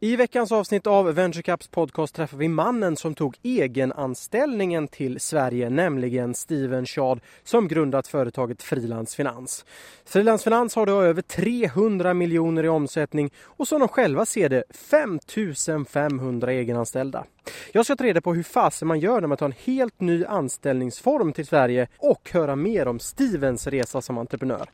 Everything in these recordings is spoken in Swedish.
I veckans avsnitt av VentureCaps podcast träffar vi mannen som tog egenanställningen till Sverige, nämligen Steven Schad som grundat företaget Frilans Finans. Frilans Finans har då över 300 miljoner i omsättning och som de själva ser det 5500 egenanställda. Jag ska ta reda på hur fasen man gör när man tar en helt ny anställningsform till Sverige och höra mer om Stevens resa som entreprenör.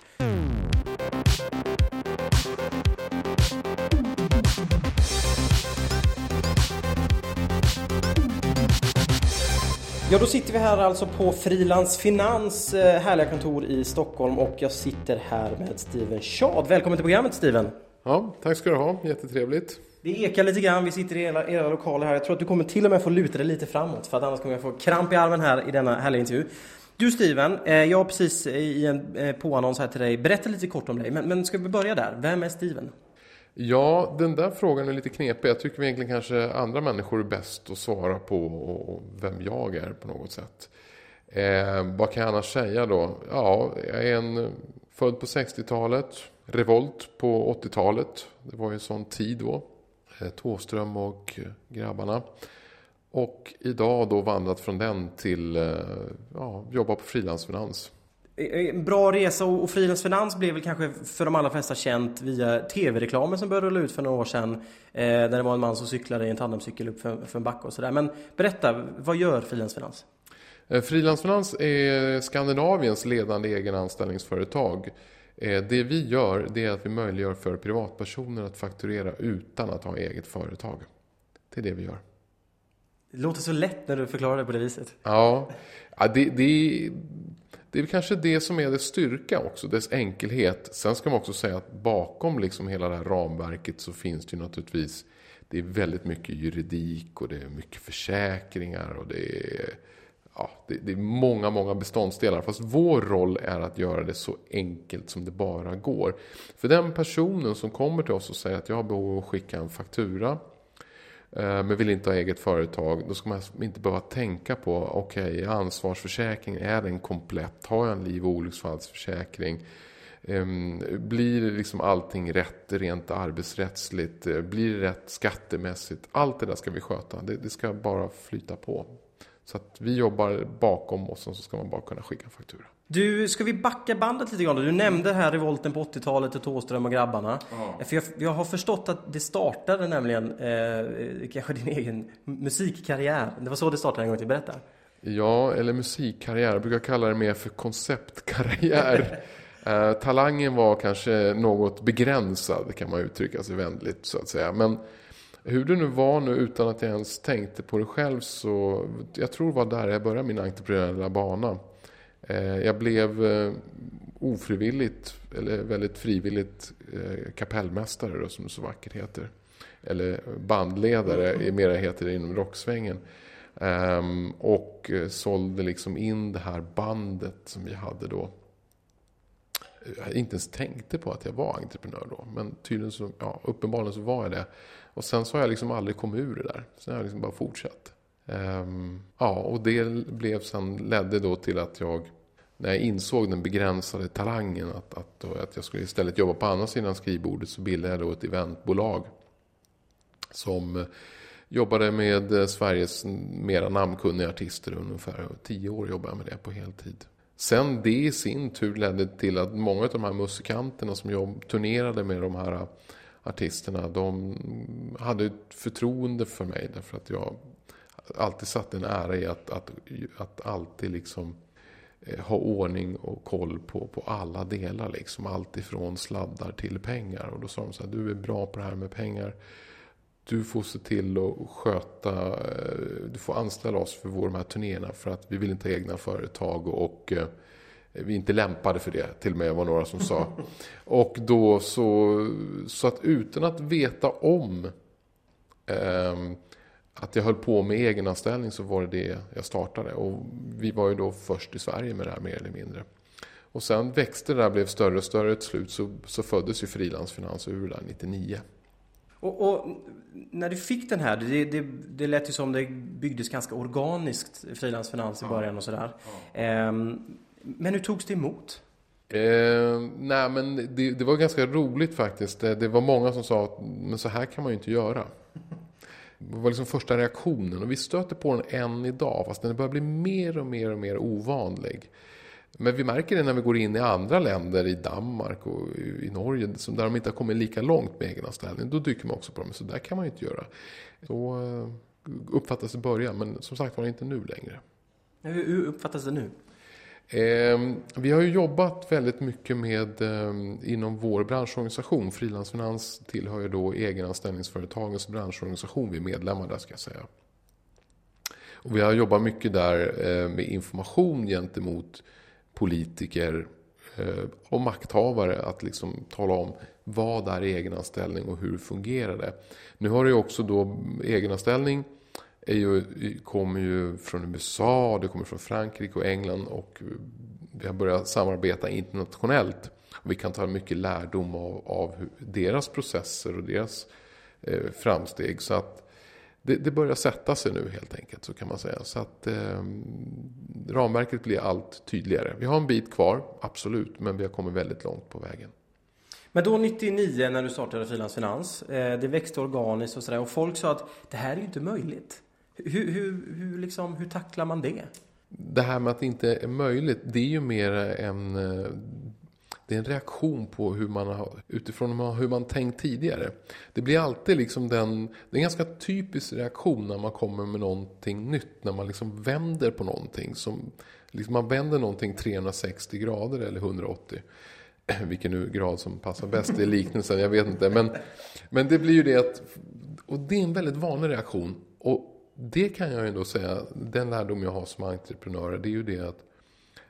Ja, då sitter vi här alltså på Frilans Finans eh, härliga kontor i Stockholm och jag sitter här med Steven Schad. Välkommen till programmet Steven! Ja, tack ska du ha. Jättetrevligt. Det ekar lite grann, vi sitter i era, era lokaler här. Jag tror att du kommer till och med få luta dig lite framåt för att annars kommer jag få kramp i armen här i denna härliga intervju. Du Steven, eh, jag har precis i en eh, påannons här till dig berätta lite kort om dig. Men, men ska vi börja där? Vem är Steven? Ja, den där frågan är lite knepig. Jag tycker egentligen kanske andra människor är bäst att svara på vem jag är på något sätt. Eh, vad kan jag annars säga då? Ja, jag är en född på 60-talet. Revolt på 80-talet. Det var ju en sån tid då. Eh, Tåström och grabbarna. Och idag då vandrat från den till eh, ja, jobba på frilansfinans. En bra resa och frilansfinans blev väl kanske för de allra flesta känt via tv-reklamen som började rulla ut för några år sedan. Eh, där det var en man som cyklade i en tandemcykel upp för, för en backe och sådär. Men berätta, vad gör frilansfinans? Eh, frilansfinans är Skandinaviens ledande egenanställningsföretag. Eh, det vi gör det är att vi möjliggör för privatpersoner att fakturera utan att ha eget företag. Det är det vi gör. Det låter så lätt när du förklarar det på det viset. Ja, ja det, det, det är kanske det som är dess styrka också, dess enkelhet. Sen ska man också säga att bakom liksom hela det här ramverket så finns det ju naturligtvis det är väldigt mycket juridik och det är mycket försäkringar och det är, ja, det, det, är många, många beståndsdelar. Fast vår roll är att göra det så enkelt som det bara går. För den personen som kommer till oss och säger att jag har behov av att skicka en faktura Eh, men vill inte ha eget företag. Då ska man inte behöva tänka på, okej, okay, ansvarsförsäkring, är den komplett? Har jag en liv och olycksfallsförsäkring? Ehm, blir liksom allting rätt rent arbetsrättsligt? Eh, blir det rätt skattemässigt? Allt det där ska vi sköta. Det, det ska bara flyta på. Så att vi jobbar bakom och så ska man bara kunna skicka en faktura. Du, ska vi backa bandet lite grann? Du nämnde här revolten på 80-talet och Tåström och grabbarna. Ja. För jag, jag, har förstått att det startade nämligen eh, kanske din egen musikkarriär. Det var så det startade en gång till. Berätta. Ja, eller musikkarriär. Jag brukar kalla det mer för konceptkarriär. eh, talangen var kanske något begränsad kan man uttrycka sig vänligt så att säga. Men hur det nu var nu utan att jag ens tänkte på det själv så jag tror det var där jag började min entreprenöriella bana. Eh, jag blev eh, ofrivilligt, eller väldigt frivilligt eh, kapellmästare då, som det så vackert heter. Eller bandledare, mm. mera heter det inom rocksvängen. Ehm, och sålde liksom in det här bandet som vi hade då. Jag inte ens tänkte på att jag var entreprenör då. Men tydligen så, ja, uppenbarligen så var jag det. Och sen så har jag liksom aldrig kommit ur det där. Sen har jag liksom bara fortsatt. Um, ja, och det blev sen, ledde då till att jag, när jag insåg den begränsade talangen, att, att, då, att jag skulle istället jobba på andra sidan skrivbordet, så bildade jag då ett eventbolag. Som eh, jobbade med eh, Sveriges mera namnkunniga artister ungefär tio år jobbade jag med det på heltid. Sen det i sin tur ledde till att många av de här musikanterna som jobb, turnerade med de här äh, artisterna, de hade ett förtroende för mig därför att jag alltid satt en ära i att, att, att alltid liksom eh, ha ordning och koll på, på alla delar. Liksom. Allt ifrån sladdar till pengar. Och då sa de så här, du är bra på det här med pengar. Du får se till att sköta, eh, du får anställa oss för våra de här turnéerna för att vi vill inte ha egna företag och eh, vi är inte lämpade för det, till och med var några som sa. Och då så, så att utan att veta om eh, att jag höll på med egenanställning så var det det jag startade. Och vi var ju då först i Sverige med det här mer eller mindre. Och sen växte det där, blev större och större. Till slut så, så föddes ju frilansfinans ur där 99. Och, och, när du fick den här, det, det, det lät ju som det byggdes ganska organiskt, frilansfinans i början och sådär. Ehm, men hur togs det emot? Eh, nej, men det, det, var ganska roligt faktiskt. Det, det, var många som sa att men så här kan man ju inte göra. Det var liksom första reaktionen och vi stöter på den än idag fast den börjar bli mer och mer och mer ovanlig. Men vi märker det när vi går in i andra länder, i Danmark och i Norge, där de inte har kommit lika långt med egenanställning. Då dyker man också på dem, så där kan man ju inte göra. Så eh, uppfattas det i början, men som sagt var inte nu längre. Hur uppfattas det nu? Eh, vi har ju jobbat väldigt mycket med eh, inom vår branschorganisation. Frilansfinans tillhör ju då egenanställningsföretagens branschorganisation. Vi är medlemmar där ska jag säga. Och vi har jobbat mycket där eh, med information gentemot politiker eh, och makthavare att liksom tala om vad är egenanställning och hur fungerar det. Nu har det också då egenanställning är ju, kommer ju från USA, det kommer från Frankrike och England och vi har börjat samarbeta internationellt. Och vi kan ta mycket lärdom av, av deras processer och deras eh, framsteg. Så att det, det, börjar sätta sig nu helt enkelt så kan man säga. Så att eh, ramverket blir allt tydligare. Vi har en bit kvar, absolut, men vi har kommit väldigt långt på vägen. Men då 99 när du startade Frilans Finans, eh, det växte organiskt och sådär och folk sa att det här är ju inte möjligt. Hur, hur, hur, liksom, hur tacklar man det? Det här med att det inte är möjligt, det är ju mer en eh, det är en reaktion på hur man har, utifrån hur man tänkt tidigare. Det blir alltid liksom den, det är en ganska typisk reaktion när man kommer med någonting nytt. När man liksom vänder på någonting. Som, liksom man vänder någonting 360 grader eller 180. Vilken nu grad som passar bäst i liknelsen, jag vet inte. Men, men det blir ju det att, och det är en väldigt vanlig reaktion. Och det kan jag ju ändå säga, den lärdom jag har som entreprenör, det är ju det att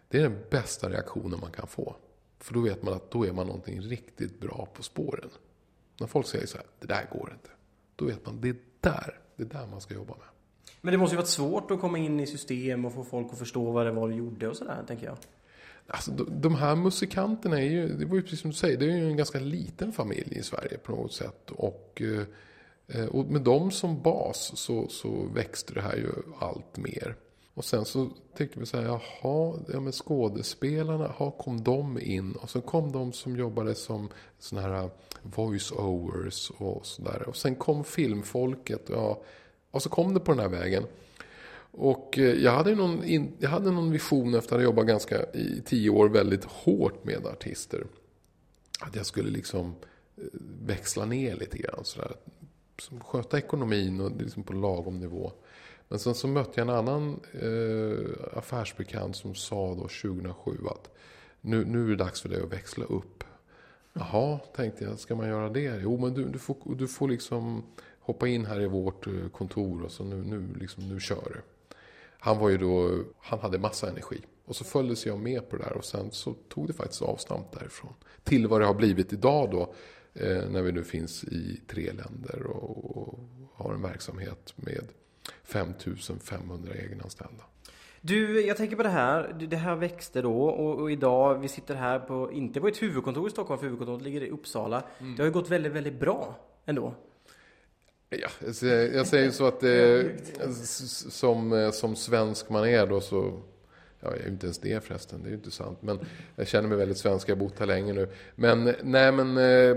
det är den bästa reaktionen man kan få. För då vet man att då är man någonting riktigt bra på spåren. När folk säger så här, det där går inte. Då vet man, det är där, det är där man ska jobba med. Men det måste ju varit svårt att komma in i system och få folk att förstå vad det var du gjorde och sådär, tänker jag. Alltså, de här musikanterna är ju, det var ju precis som du säger, det är ju en ganska liten familj i Sverige på något sätt. Och, eh, och med dem som bas så, så växte det här ju allt mer. Och sen så tyckte vi så här, jaha, ja men skådespelarna, ha kom de in? Och så kom de som jobbade som sådana här äh, voice-overs och sådär. Och sen kom filmfolket, ja, och så kom det på den här vägen. Och eh, jag hade, någon, jag hade någon vision efter att ha jobbat ganska i tio år väldigt hårt med artister. Att jag skulle liksom eh, växla ner lite grann sådär. Sköta ekonomin och liksom på lagom nivå. Men sen så mötte jag en annan eh, affärsbekant som sa då 2007 att nu, nu är det dags för dig att växla upp. Jaha, tänkte jag, ska man göra det? Jo, men du, du, får, du får liksom hoppa in här i vårt eh, kontor och så nu, nu, liksom, nu kör du. Han var ju då, han hade massa energi. Och så följdes jag med på det där och sen så tog det faktiskt avstamp därifrån. Till vad det har blivit idag då, eh, när vi nu finns i tre länder och, och har en verksamhet med 5500 egenanställda. Du, jag tänker på det här. Det här växte då och, och, idag, vi sitter här på, inte på ett huvudkontor i Stockholm, för huvudkontoret ligger i Uppsala. Mm. Det har ju gått väldigt, väldigt bra ändå. Ja, jag säger så att eh, som, eh, som svensk man är då så Ja, jag är ju inte ens det förresten, det är ju inte sant. Men jag känner mig väldigt svensk, jag har bott här länge nu. Men nej men... Eh,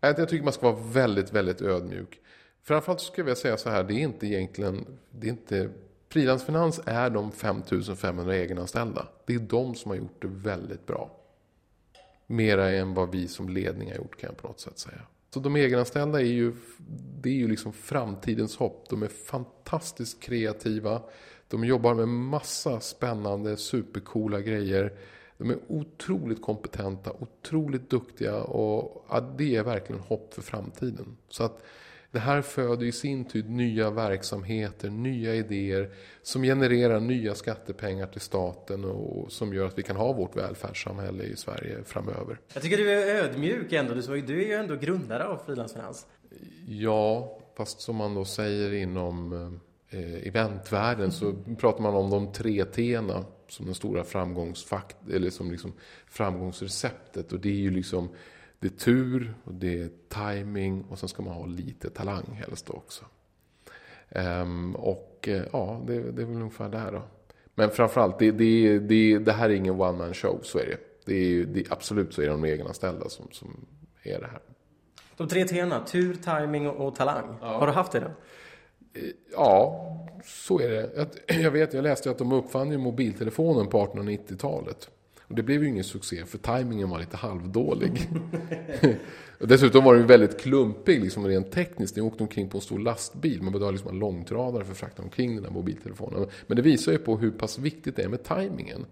jag tycker man ska vara väldigt, väldigt ödmjuk. Framförallt skulle jag säga så här, det är inte egentligen, det är inte, frilansfinans är de 5500 egenanställda. Det är de som har gjort det väldigt bra. Mera än vad vi som ledning har gjort kan jag på något sätt säga. Så de egenanställda är ju, det är ju liksom framtidens hopp. De är fantastiskt kreativa. De jobbar med massa spännande, supercoola grejer. De är otroligt kompetenta, otroligt duktiga och ja, det är verkligen hopp för framtiden. Så att det här föder i sin tur nya verksamheter, nya idéer som genererar nya skattepengar till staten och som gör att vi kan ha vårt välfärdssamhälle i Sverige framöver. Jag tycker du är ödmjuk ändå. Du är ju ändå grundare av Frilansfinans. Ja, fast som man då säger inom eh, eventvärlden så pratar man om de tre T'na som den stora framgångsfakt eller som liksom framgångsreceptet och det är ju liksom det är tur och det är timing och sen ska man ha lite talang helst också. Um, och uh, ja, det, det, är väl ungefär där då. Men framförallt, det, det, det, det här är ingen one man show, så är det. det, är, det absolut så är det de egenanställda som, som är det här. De tre T'na, tur, timing och, och talang. Ja. Har du haft det då? Ja, så är det. Jag vet, jag läste att de uppfann ju mobiltelefonen på 1890-talet. Och det blev ju ingen succé för tajmingen var lite halvdålig. och dessutom var den väldigt klumpig liksom rent tekniskt. Den åkte omkring på en stor lastbil. Man behövde liksom ha liksom en långtradare för att frakta omkring den där mobiltelefonen. Men det visar ju på hur pass viktigt det är med tajmingen.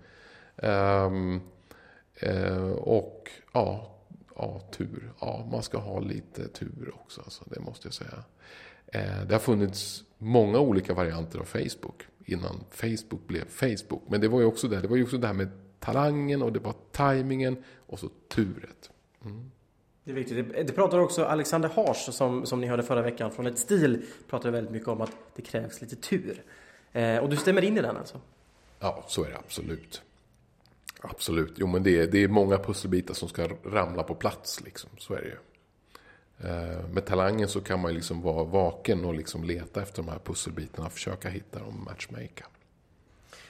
Um, uh, och ja, ja, tur. Ja, man ska ha lite tur också. Alltså, det måste jag säga. Eh, det har funnits många olika varianter av Facebook innan Facebook blev Facebook. Men det var ju också det, det var ju också det här med talangen och det var tajmingen och så turet. Mm. Det är viktigt. Det, det pratar också Alexander Hars som, som ni hörde förra veckan från ett stil pratade väldigt mycket om att det krävs lite tur. Eh, och du stämmer in i den alltså? Ja, så är det absolut. Absolut. Jo, men det är, det är många pusselbitar som ska ramla på plats. Liksom. Så är det ju. Eh, med talangen så kan man ju liksom vara vaken och liksom leta efter de här pusselbitarna. Försöka hitta dem och matchmaka.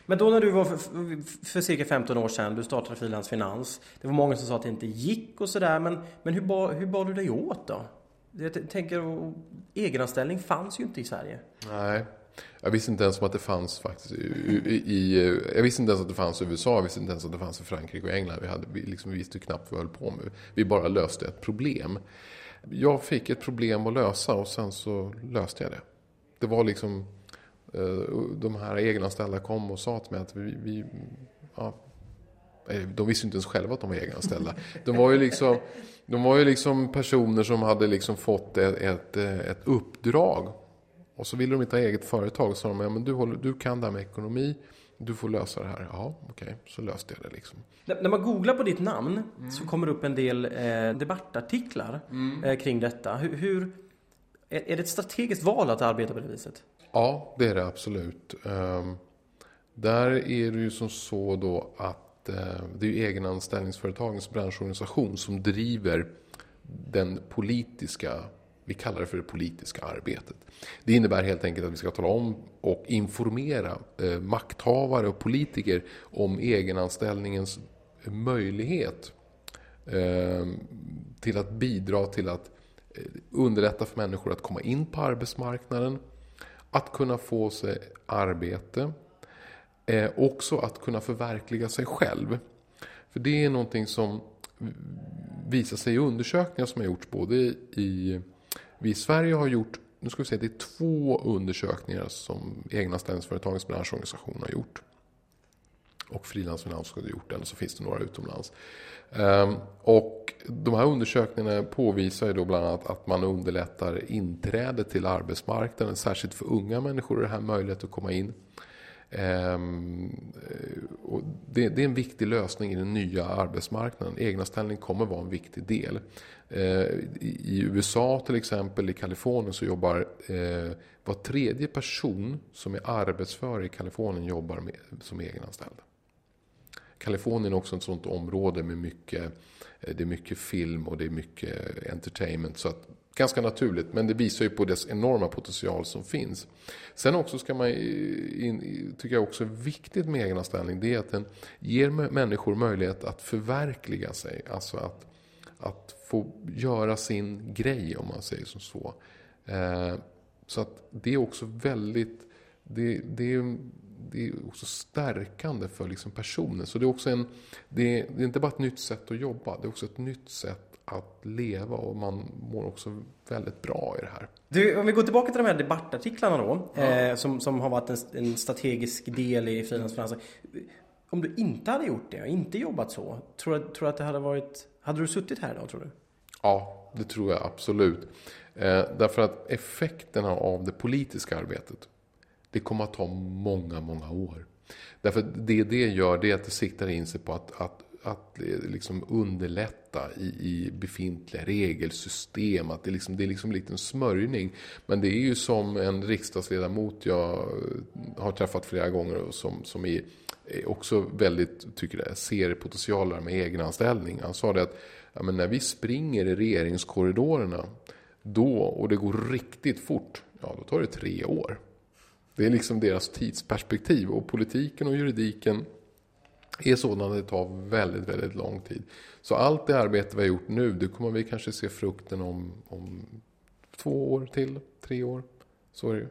Men då när du var för, för cirka 15 år sedan, du startade Frilans Finans. Det var många som sa att det inte gick och sådär. Men, men hur, bar, hur bar du dig åt då? Jag tänker, egenanställning fanns ju inte i Sverige. Nej. Jag visste inte ens om att det fanns faktiskt i, i, Jag visste inte ens att det fanns i USA, jag visste inte ens att det fanns i Frankrike och England. Vi, hade, vi liksom visste knappt vad vi höll på med. Vi bara löste ett problem. Jag fick ett problem att lösa och sen så löste jag det. Det var liksom de här egenanställda kom och sa till mig att vi, vi ja, de visste inte ens själva att de var egenanställda. De var ju liksom, de var ju liksom personer som hade liksom fått ett, ett, ett uppdrag. Och så ville de inte ha eget företag. Så sa de, ja, men du, håller, du kan det här med ekonomi. Du får lösa det här. Ja, okej. Okay. Så löste jag det liksom. När man googlar på ditt namn mm. så kommer det upp en del eh, debattartiklar mm. eh, kring detta. Hur, hur, är det ett strategiskt val att arbeta på det viset? Ja, det är det absolut. Ehm, där är det ju som så då att eh, det är ju egenanställningsföretagens branschorganisation som driver den politiska, vi kallar det för det politiska arbetet. Det innebär helt enkelt att vi ska tala om och informera eh, makthavare och politiker om egenanställningens möjlighet ehm, till att bidra till att eh, underlätta för människor att komma in på arbetsmarknaden att kunna få sig arbete. Eh, också att kunna förverkliga sig själv. För det är någonting som visar sig i undersökningar som har gjorts både i... Vi i Sverige har gjort, nu ska vi säga det är två undersökningar som egna ställningsföretagens branschorganisation har gjort. Och Frilansfinans har gjort den så finns det några utomlands. Ehm, och de här undersökningarna påvisar ju då bland annat att man underlättar inträde till arbetsmarknaden. Särskilt för unga människor är det här möjligt att komma in. Ehm, eh, och det, är en viktig lösning i den nya arbetsmarknaden. Egnaställning kommer vara en viktig del. Ehm, I USA till exempel, i Kalifornien, så jobbar eh, var tredje person som är arbetsför i Kalifornien jobbar som egenanställd. Kalifornien är också ett sånt område med mycket, eh, det är mycket film och det är mycket entertainment. Så att, ganska naturligt, men det visar ju på dess enorma potential som finns. Sen också ska man, in, tycker jag också är viktigt med egenanställning, det är att den ger människor möjlighet att förverkliga sig. Alltså att, att få göra sin grej om man säger som så. Eh, så att det är också väldigt, det, det är det är också stärkande för liksom personen. Så det är också en, det är, det är, inte bara ett nytt sätt att jobba, det är också ett nytt sätt att leva och man mår också väldigt bra i det här. Du, om vi går tillbaka till de här debattartiklarna då, ja. eh, som, som har varit en, en strategisk del i frilansfinanser. Om du inte hade gjort det, inte jobbat så, tror du, tror att det hade varit, hade du suttit här idag tror du? Ja, det tror jag absolut. Eh, därför att effekterna av det politiska arbetet det kommer att ta många, många år. Därför det det gör det är att det siktar in sig på att, att, att eh, liksom underlätta i, i befintliga regelsystem. Att det, liksom, det är liksom lite liten smörjning. Men det är ju som en riksdagsledamot jag eh, har träffat flera gånger och som, som är, är också väldigt, tycker det, ser potentialer med egenanställning. Han sa det att ja, men när vi springer i regeringskorridorerna då, och det går riktigt fort, ja då tar det tre år. Det är liksom deras tidsperspektiv och politiken och juridiken är sådana att det tar väldigt, väldigt lång tid. Så allt det arbete vi har gjort nu, det kommer vi kanske se frukten om, om två år till, tre år. Så är det ju.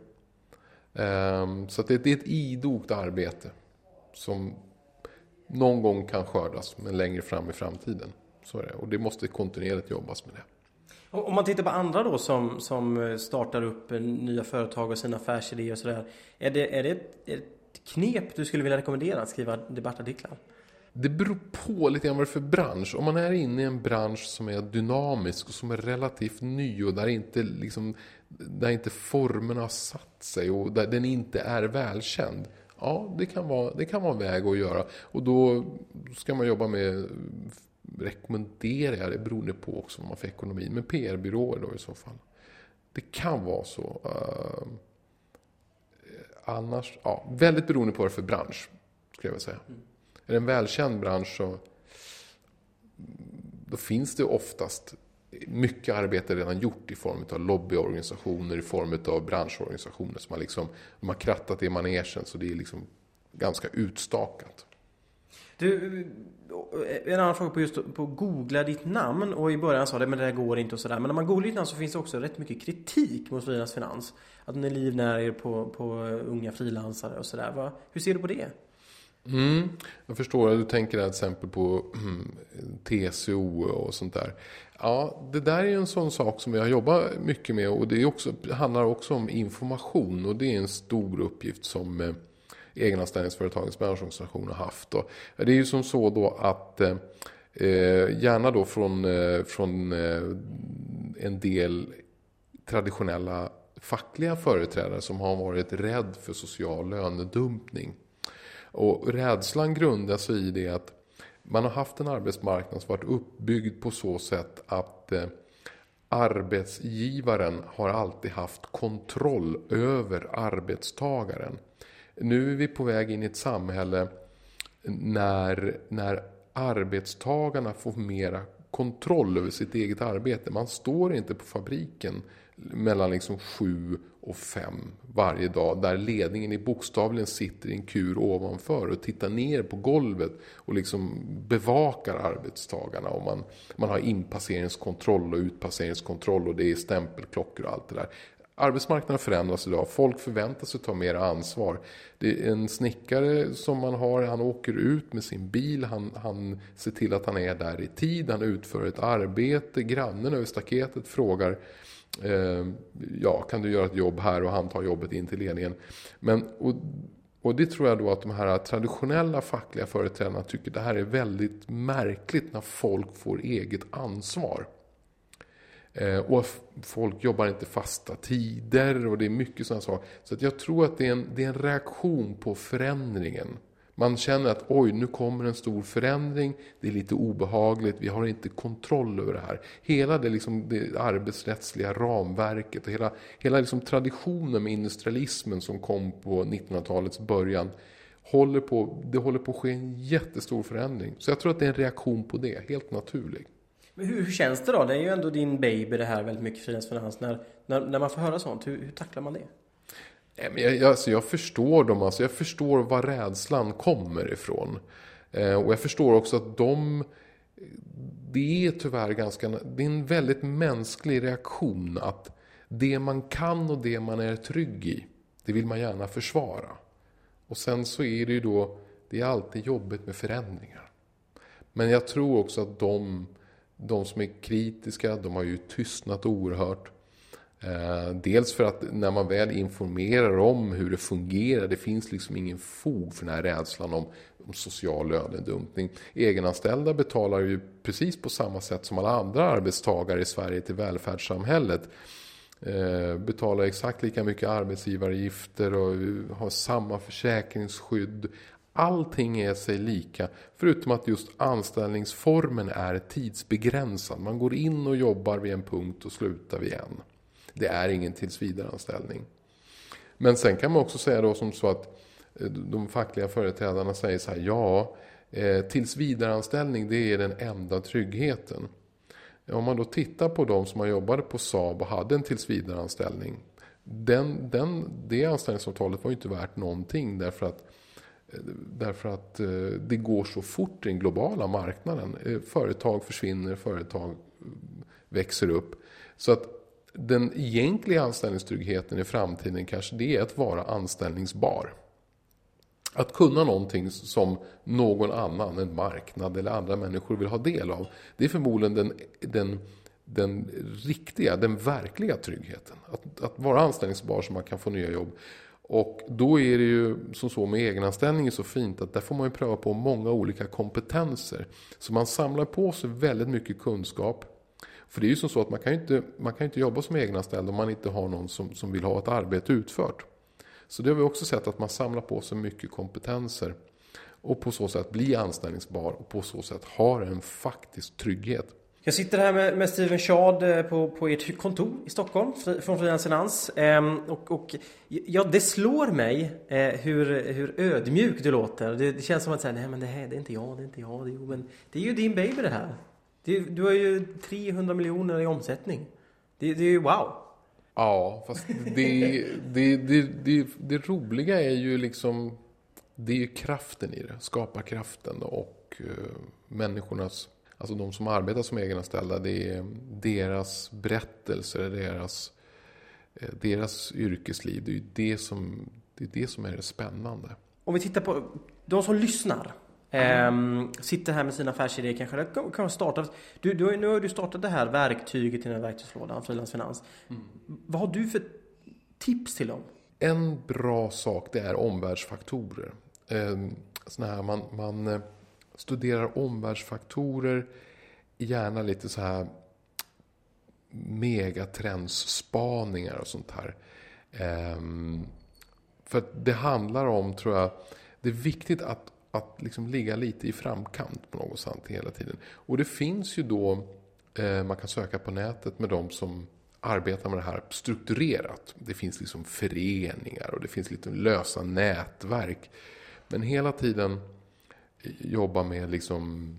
Um, så det, det, är ett idogt arbete som någon gång kan skördas, men längre fram i framtiden. Så är det. Och det måste kontinuerligt jobbas med det. Om man tittar på andra då som, som eh, startar upp eh, nya företag och sina affärsidéer och sådär. Är det, är det ett, ett knep du skulle vilja rekommendera att skriva debattartiklar? Det beror på lite grann vad det är för bransch. Om man är inne i en bransch som är dynamisk och som är relativt ny och där inte, liksom, där inte formerna har satt sig och där den inte är välkänd. Ja, det kan vara, det kan vara en väg att göra. Och då ska man jobba med, rekommenderar jag, det beroende på också vad man får ekonomin, med PR-byråer då i så fall. Det kan vara så. Uh, annars, ja, väldigt beroende på vad det är för bransch, skulle jag vilja säga. Mm. Är det en välkänd bransch så då finns det oftast mycket arbete redan gjort i form av lobbyorganisationer, i form av branschorganisationer som har, liksom, har krattat i manegen så det är liksom ganska utstakat. Du, eh, en annan fråga på just på googla ditt namn och i början sa det men det där går inte och sådär. Men när man googlar ditt namn så finns det också rätt mycket kritik mot Frilans Finans. Att ni livnär er på, på unga frilansare och sådär. Hur ser du på det? Mm, jag förstår att du tänker till exempel på mm, TCO och sånt där. Ja, det där är en sån sak som jag jobbar mycket med och det, är också, handlar också om information och det är en stor uppgift som eh, egenanställningsföretagens branschorganisation har haft. Och det är ju som så då att eh, gärna då från, eh, från eh, en del traditionella fackliga företrädare som har varit rädd för social lönedumpning. Och rädslan grundar sig i det att man har haft en arbetsmarknad som varit uppbyggd på så sätt att eh, arbetsgivaren har alltid haft kontroll över arbetstagaren. Nu är vi på väg in i ett samhälle när, när arbetstagarna får mera kontroll över sitt eget arbete. Man står inte på fabriken mellan liksom sju och fem varje dag där ledningen i bokstavligen sitter i en kur ovanför och tittar ner på golvet och liksom bevakar arbetstagarna. Och man, man har inpasseringskontroll och utpasseringskontroll och det är stämpelklockor och allt det där. Arbetsmarknaden förändras idag. Folk förväntar sig ta mer ansvar. Det är en snickare som man har, han åker ut med sin bil, han, han ser till att han är där i tid, han utför ett arbete. Grannen över staketet frågar eh, ja, kan du göra ett jobb här och han tar jobbet in till ledningen. Men, och, och det tror jag då att de här traditionella fackliga företrädarna tycker det här är väldigt märkligt när folk får eget ansvar. Eh, och folk jobbar inte fasta tider och det är mycket sådana saker. Så att jag tror att det är, en, det är en reaktion på förändringen. Man känner att oj, nu kommer en stor förändring, det är lite obehagligt, vi har inte kontroll över det här. Hela det, liksom, det arbetsrättsliga ramverket och hela, hela liksom traditionen med industrialismen som kom på 1900-talets början håller på, det håller på att ske en jättestor förändring. Så jag tror att det är en reaktion på det, helt naturligt. Men hur, hur, känns det då? Det är ju ändå din baby det här väldigt mycket frilansfinans. När, när, när man får höra sånt, hur, hur tacklar man det? Jag, jag, alltså jag förstår dem, alltså jag förstår var rädslan kommer ifrån. Eh, och jag förstår också att de, det är tyvärr ganska, det är en väldigt mänsklig reaktion att det man kan och det man är trygg i, det vill man gärna försvara. Och sen så är det ju då, det är alltid jobbigt med förändringar. Men jag tror också att de de som är kritiska, de har ju tystnat oerhört. Eh, dels för att när man väl informerar om hur det fungerar, det finns liksom ingen fog för den här rädslan om, om social lönedumpning. Egenanställda betalar ju precis på samma sätt som alla andra arbetstagare i Sverige till välfärdssamhället. Eh, betalar exakt lika mycket arbetsgivaravgifter och har samma försäkringsskydd. Allting är sig lika, förutom att just anställningsformen är tidsbegränsad. Man går in och jobbar vid en punkt och slutar vid en. Det är ingen tillsvidareanställning. Men sen kan man också säga då som så att eh, de fackliga företrädarna säger så här, ja, eh, tillsvidareanställning det är den enda tryggheten. Om man då tittar på de som har jobbat på Saab och hade en tillsvidareanställning den, den, det anställningsavtalet var ju inte värt någonting därför att Därför att eh, det går så fort i den globala marknaden. Eh, företag försvinner, företag eh, växer upp. Så att den egentliga anställningstryggheten i framtiden kanske det är att vara anställningsbar. Att kunna någonting som någon annan, en marknad eller andra människor vill ha del av. Det är förmodligen den, den, den riktiga, den verkliga tryggheten. Att, att vara anställningsbar så man kan få nya jobb. Och då är det ju som så med egenanställning är så fint att där får man ju pröva på många olika kompetenser. Så man samlar på sig väldigt mycket kunskap. För det är ju som så att man kan ju inte, man kan inte jobba som egenanställd om man inte har någon som, som vill ha ett arbete utfört. Så det har vi också sett att man samlar på sig mycket kompetenser. Och på så sätt blir anställningsbar och på så sätt har en faktisk trygghet. Jag sitter här med, med Steven Schad eh, på, på ert kontor i Stockholm från Frilans Finans. Ehm, och, och, ja, det slår mig eh, hur, hur ödmjuk du låter. Det, det känns som att säga, nej men det här det är inte jag, det är inte jag. Det är, men det är ju din baby det här. Det, du har ju 300 miljoner i omsättning. Det, det är ju wow. Ja, fast det, det, det, det, det roliga är ju liksom, det är ju kraften i det. Skaparkraften och eh, människornas Alltså de som arbetar som egenanställda, det är deras berättelser, deras, eh, deras yrkesliv. Det är det som, det är det som är det spännande. Om vi tittar på de som lyssnar. Mm. sitter här med sina affärsidéer kanske. Kan starta. Du, du, nu har du startat det här verktyget i den här verktygslådan, Frilansfinans. Mm. Vad har du för tips till dem? En bra sak det är omvärldsfaktorer. Eh, här man, man eh, studerar omvärldsfaktorer, gärna lite så här megatrendsspaningar och sånt här. Ehm, för att det handlar om, tror jag, det är viktigt att, att liksom ligga lite i framkant på något sätt hela tiden. Och det finns ju då, eh, man kan söka på nätet med de som arbetar med det här strukturerat. Det finns liksom föreningar och det finns lite lösa nätverk. Men hela tiden jobba med liksom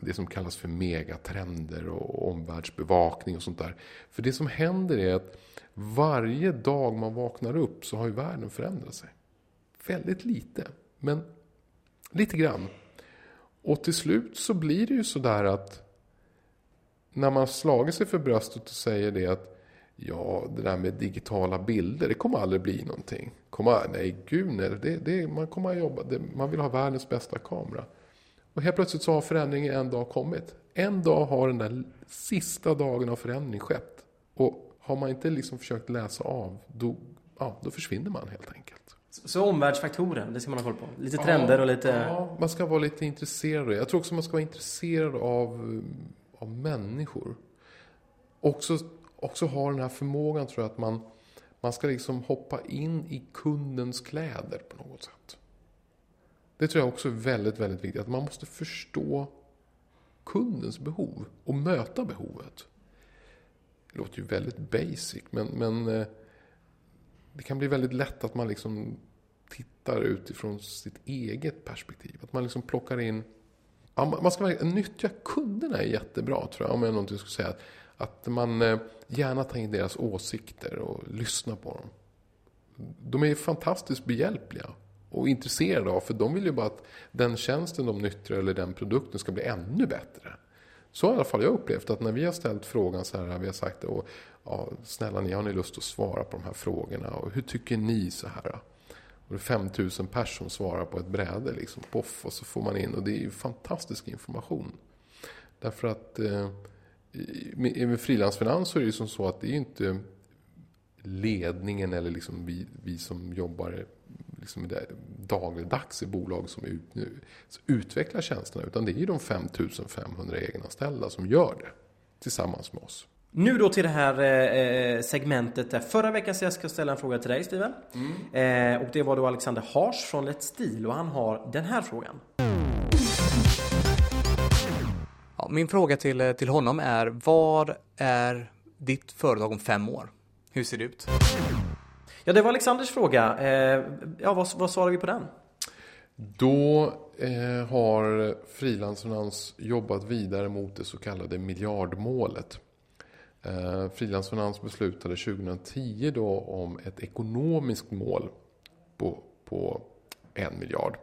det som kallas för megatrender och omvärldsbevakning och sånt där. För det som händer är att varje dag man vaknar upp så har ju världen förändrat sig. Väldigt lite, men lite grann. Och till slut så blir det ju sådär att när man slagit sig för bröstet och säger det att Ja, det där med digitala bilder, det kommer aldrig bli någonting. Kommer, nej, gud nej. Det, det, man kommer att jobba, det, man vill ha världens bästa kamera. Och helt plötsligt så har förändringen en dag kommit. En dag har den där sista dagen av förändring skett. Och har man inte liksom försökt läsa av, då, ja, då försvinner man helt enkelt. Så omvärldsfaktoren, det ska man ha koll på? Lite trender och lite... Ja, man ska vara lite intresserad. Jag tror också man ska vara intresserad av, av människor. Också också har den här förmågan tror jag att man, man ska liksom hoppa in i kundens kläder på något sätt. Det tror jag också är väldigt, väldigt viktigt. Att man måste förstå kundens behov och möta behovet. Det låter ju väldigt basic men, men eh, det kan bli väldigt lätt att man liksom tittar utifrån sitt eget perspektiv. Att man liksom plockar in... Ja, man ska nyttja kunderna är jättebra tror jag. Om jag någonting skulle säga. Att man eh, gärna tar in deras åsikter och lyssnar på dem. De är fantastiskt behjälpliga och intresserade av, för de vill ju bara att den tjänsten de nyttjar eller den produkten ska bli ännu bättre. Så har i alla fall jag upplevt att när vi har ställt frågan så här, vi har sagt och, ja, snälla ni, har ni lust att svara på de här frågorna och hur tycker ni så här? Och det är 5000 personer som svarar på ett bräde liksom, poff, och så får man in och det är ju fantastisk information. Därför att eh, med, med frilansfinans så är det ju som så att det är inte ledningen eller liksom vi, vi som jobbar liksom dagligdags i bolag som ut, nu, utvecklar tjänsterna. Utan det är ju de 5500 egenanställda som gör det tillsammans med oss. Nu då till det här eh, segmentet där förra veckan så jag ska ställa en fråga till dig Steven. Mm. Eh, och det var då Alexander Hars från Let's Steel och han har den här frågan min fråga till, eh, till honom är, vad är ditt företag om fem år? Hur ser det ut? Ja, det var Alexanders fråga. Eh, ja, vad, vad svarar vi på den? Då eh, har Frilansfinans jobbat vidare mot det så kallade miljardmålet. Eh, Frilansfinans beslutade 2010 då om ett ekonomiskt mål på, på en miljard.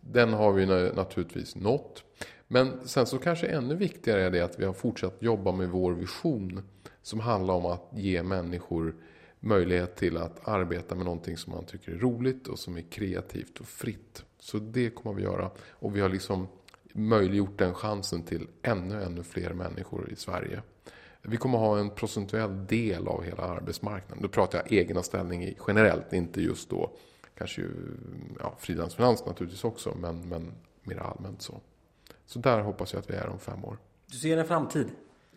Den har vi naturligtvis nått. Men sen så kanske ännu viktigare är det att vi har fortsatt jobba med vår vision som handlar om att ge människor möjlighet till att arbeta med någonting som man tycker är roligt och som är kreativt och fritt. Så det kommer vi göra. Och vi har liksom möjliggjort den chansen till ännu, ännu fler människor i Sverige. Vi kommer ha en procentuell del av hela arbetsmarknaden. Då pratar jag egna ställning generellt, inte just då kanske ja, frilansfinans naturligtvis också, men, men mer allmänt så. Så där hoppas jag att vi är om fem år. Du ser en framtid?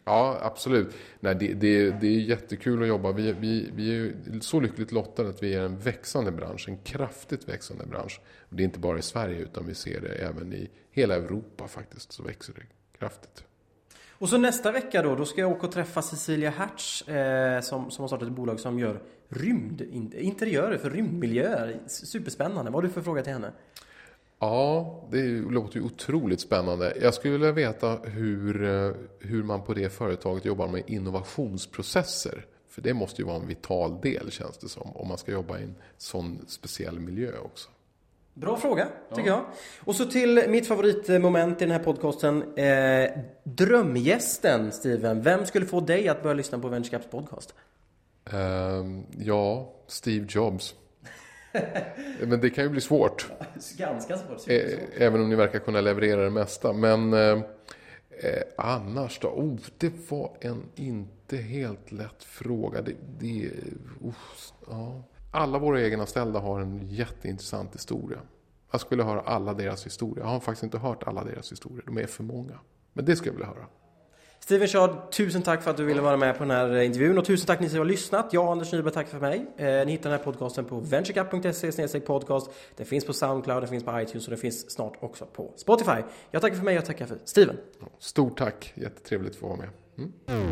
Ja, absolut. Nej, det, det, det är jättekul att jobba. Vi, vi, vi är så lyckligt lottade att vi är en växande bransch, en kraftigt växande bransch. Det är inte bara i Sverige utan vi ser det även i hela Europa faktiskt, så växer det kraftigt. Och så nästa vecka då, då ska jag åka och träffa Cecilia Hertz eh, som, som har startat ett bolag som gör rymd, interiörer för rymdmiljöer. Superspännande. Vad har du för fråga till henne? Ja, det låter ju otroligt spännande. Jag skulle vilja veta hur, eh, hur man på det företaget jobbar med innovationsprocesser. För det måste ju vara en vital del känns det som. Om man ska jobba i en sån speciell miljö också. Bra fråga, tycker ja. jag. Och så till mitt favoritmoment i den här podcasten. Eh, drömgästen, Steven. Vem skulle få dig att börja lyssna på Venturecaps podcast? Eh, ja, Steve Jobs. Men det kan ju bli svårt. Ganska svårt. Även om ni verkar kunna leverera det mesta. Men eh, eh, annars då? Oh, det var en inte helt lätt fråga. Det, det, uh, ja. Alla våra egenanställda har en jätteintressant historia. Jag skulle höra alla deras historier. Jag har faktiskt inte hört alla deras historier. De är för många. Men det skulle jag vilja höra. Steven Shard, tusen tack för att du ville vara med på den här eh, intervjun och tusen tack ni som har lyssnat. Jag och Anders Nyberg tackar för mig. Eh, ni hittar den här podcasten på venturecup.se podcast. Den finns på Soundcloud, den finns på iTunes och den finns snart också på Spotify. Jag tackar för mig, jag tackar för Steven. Stort tack, jättetrevligt att få vara med. Mm.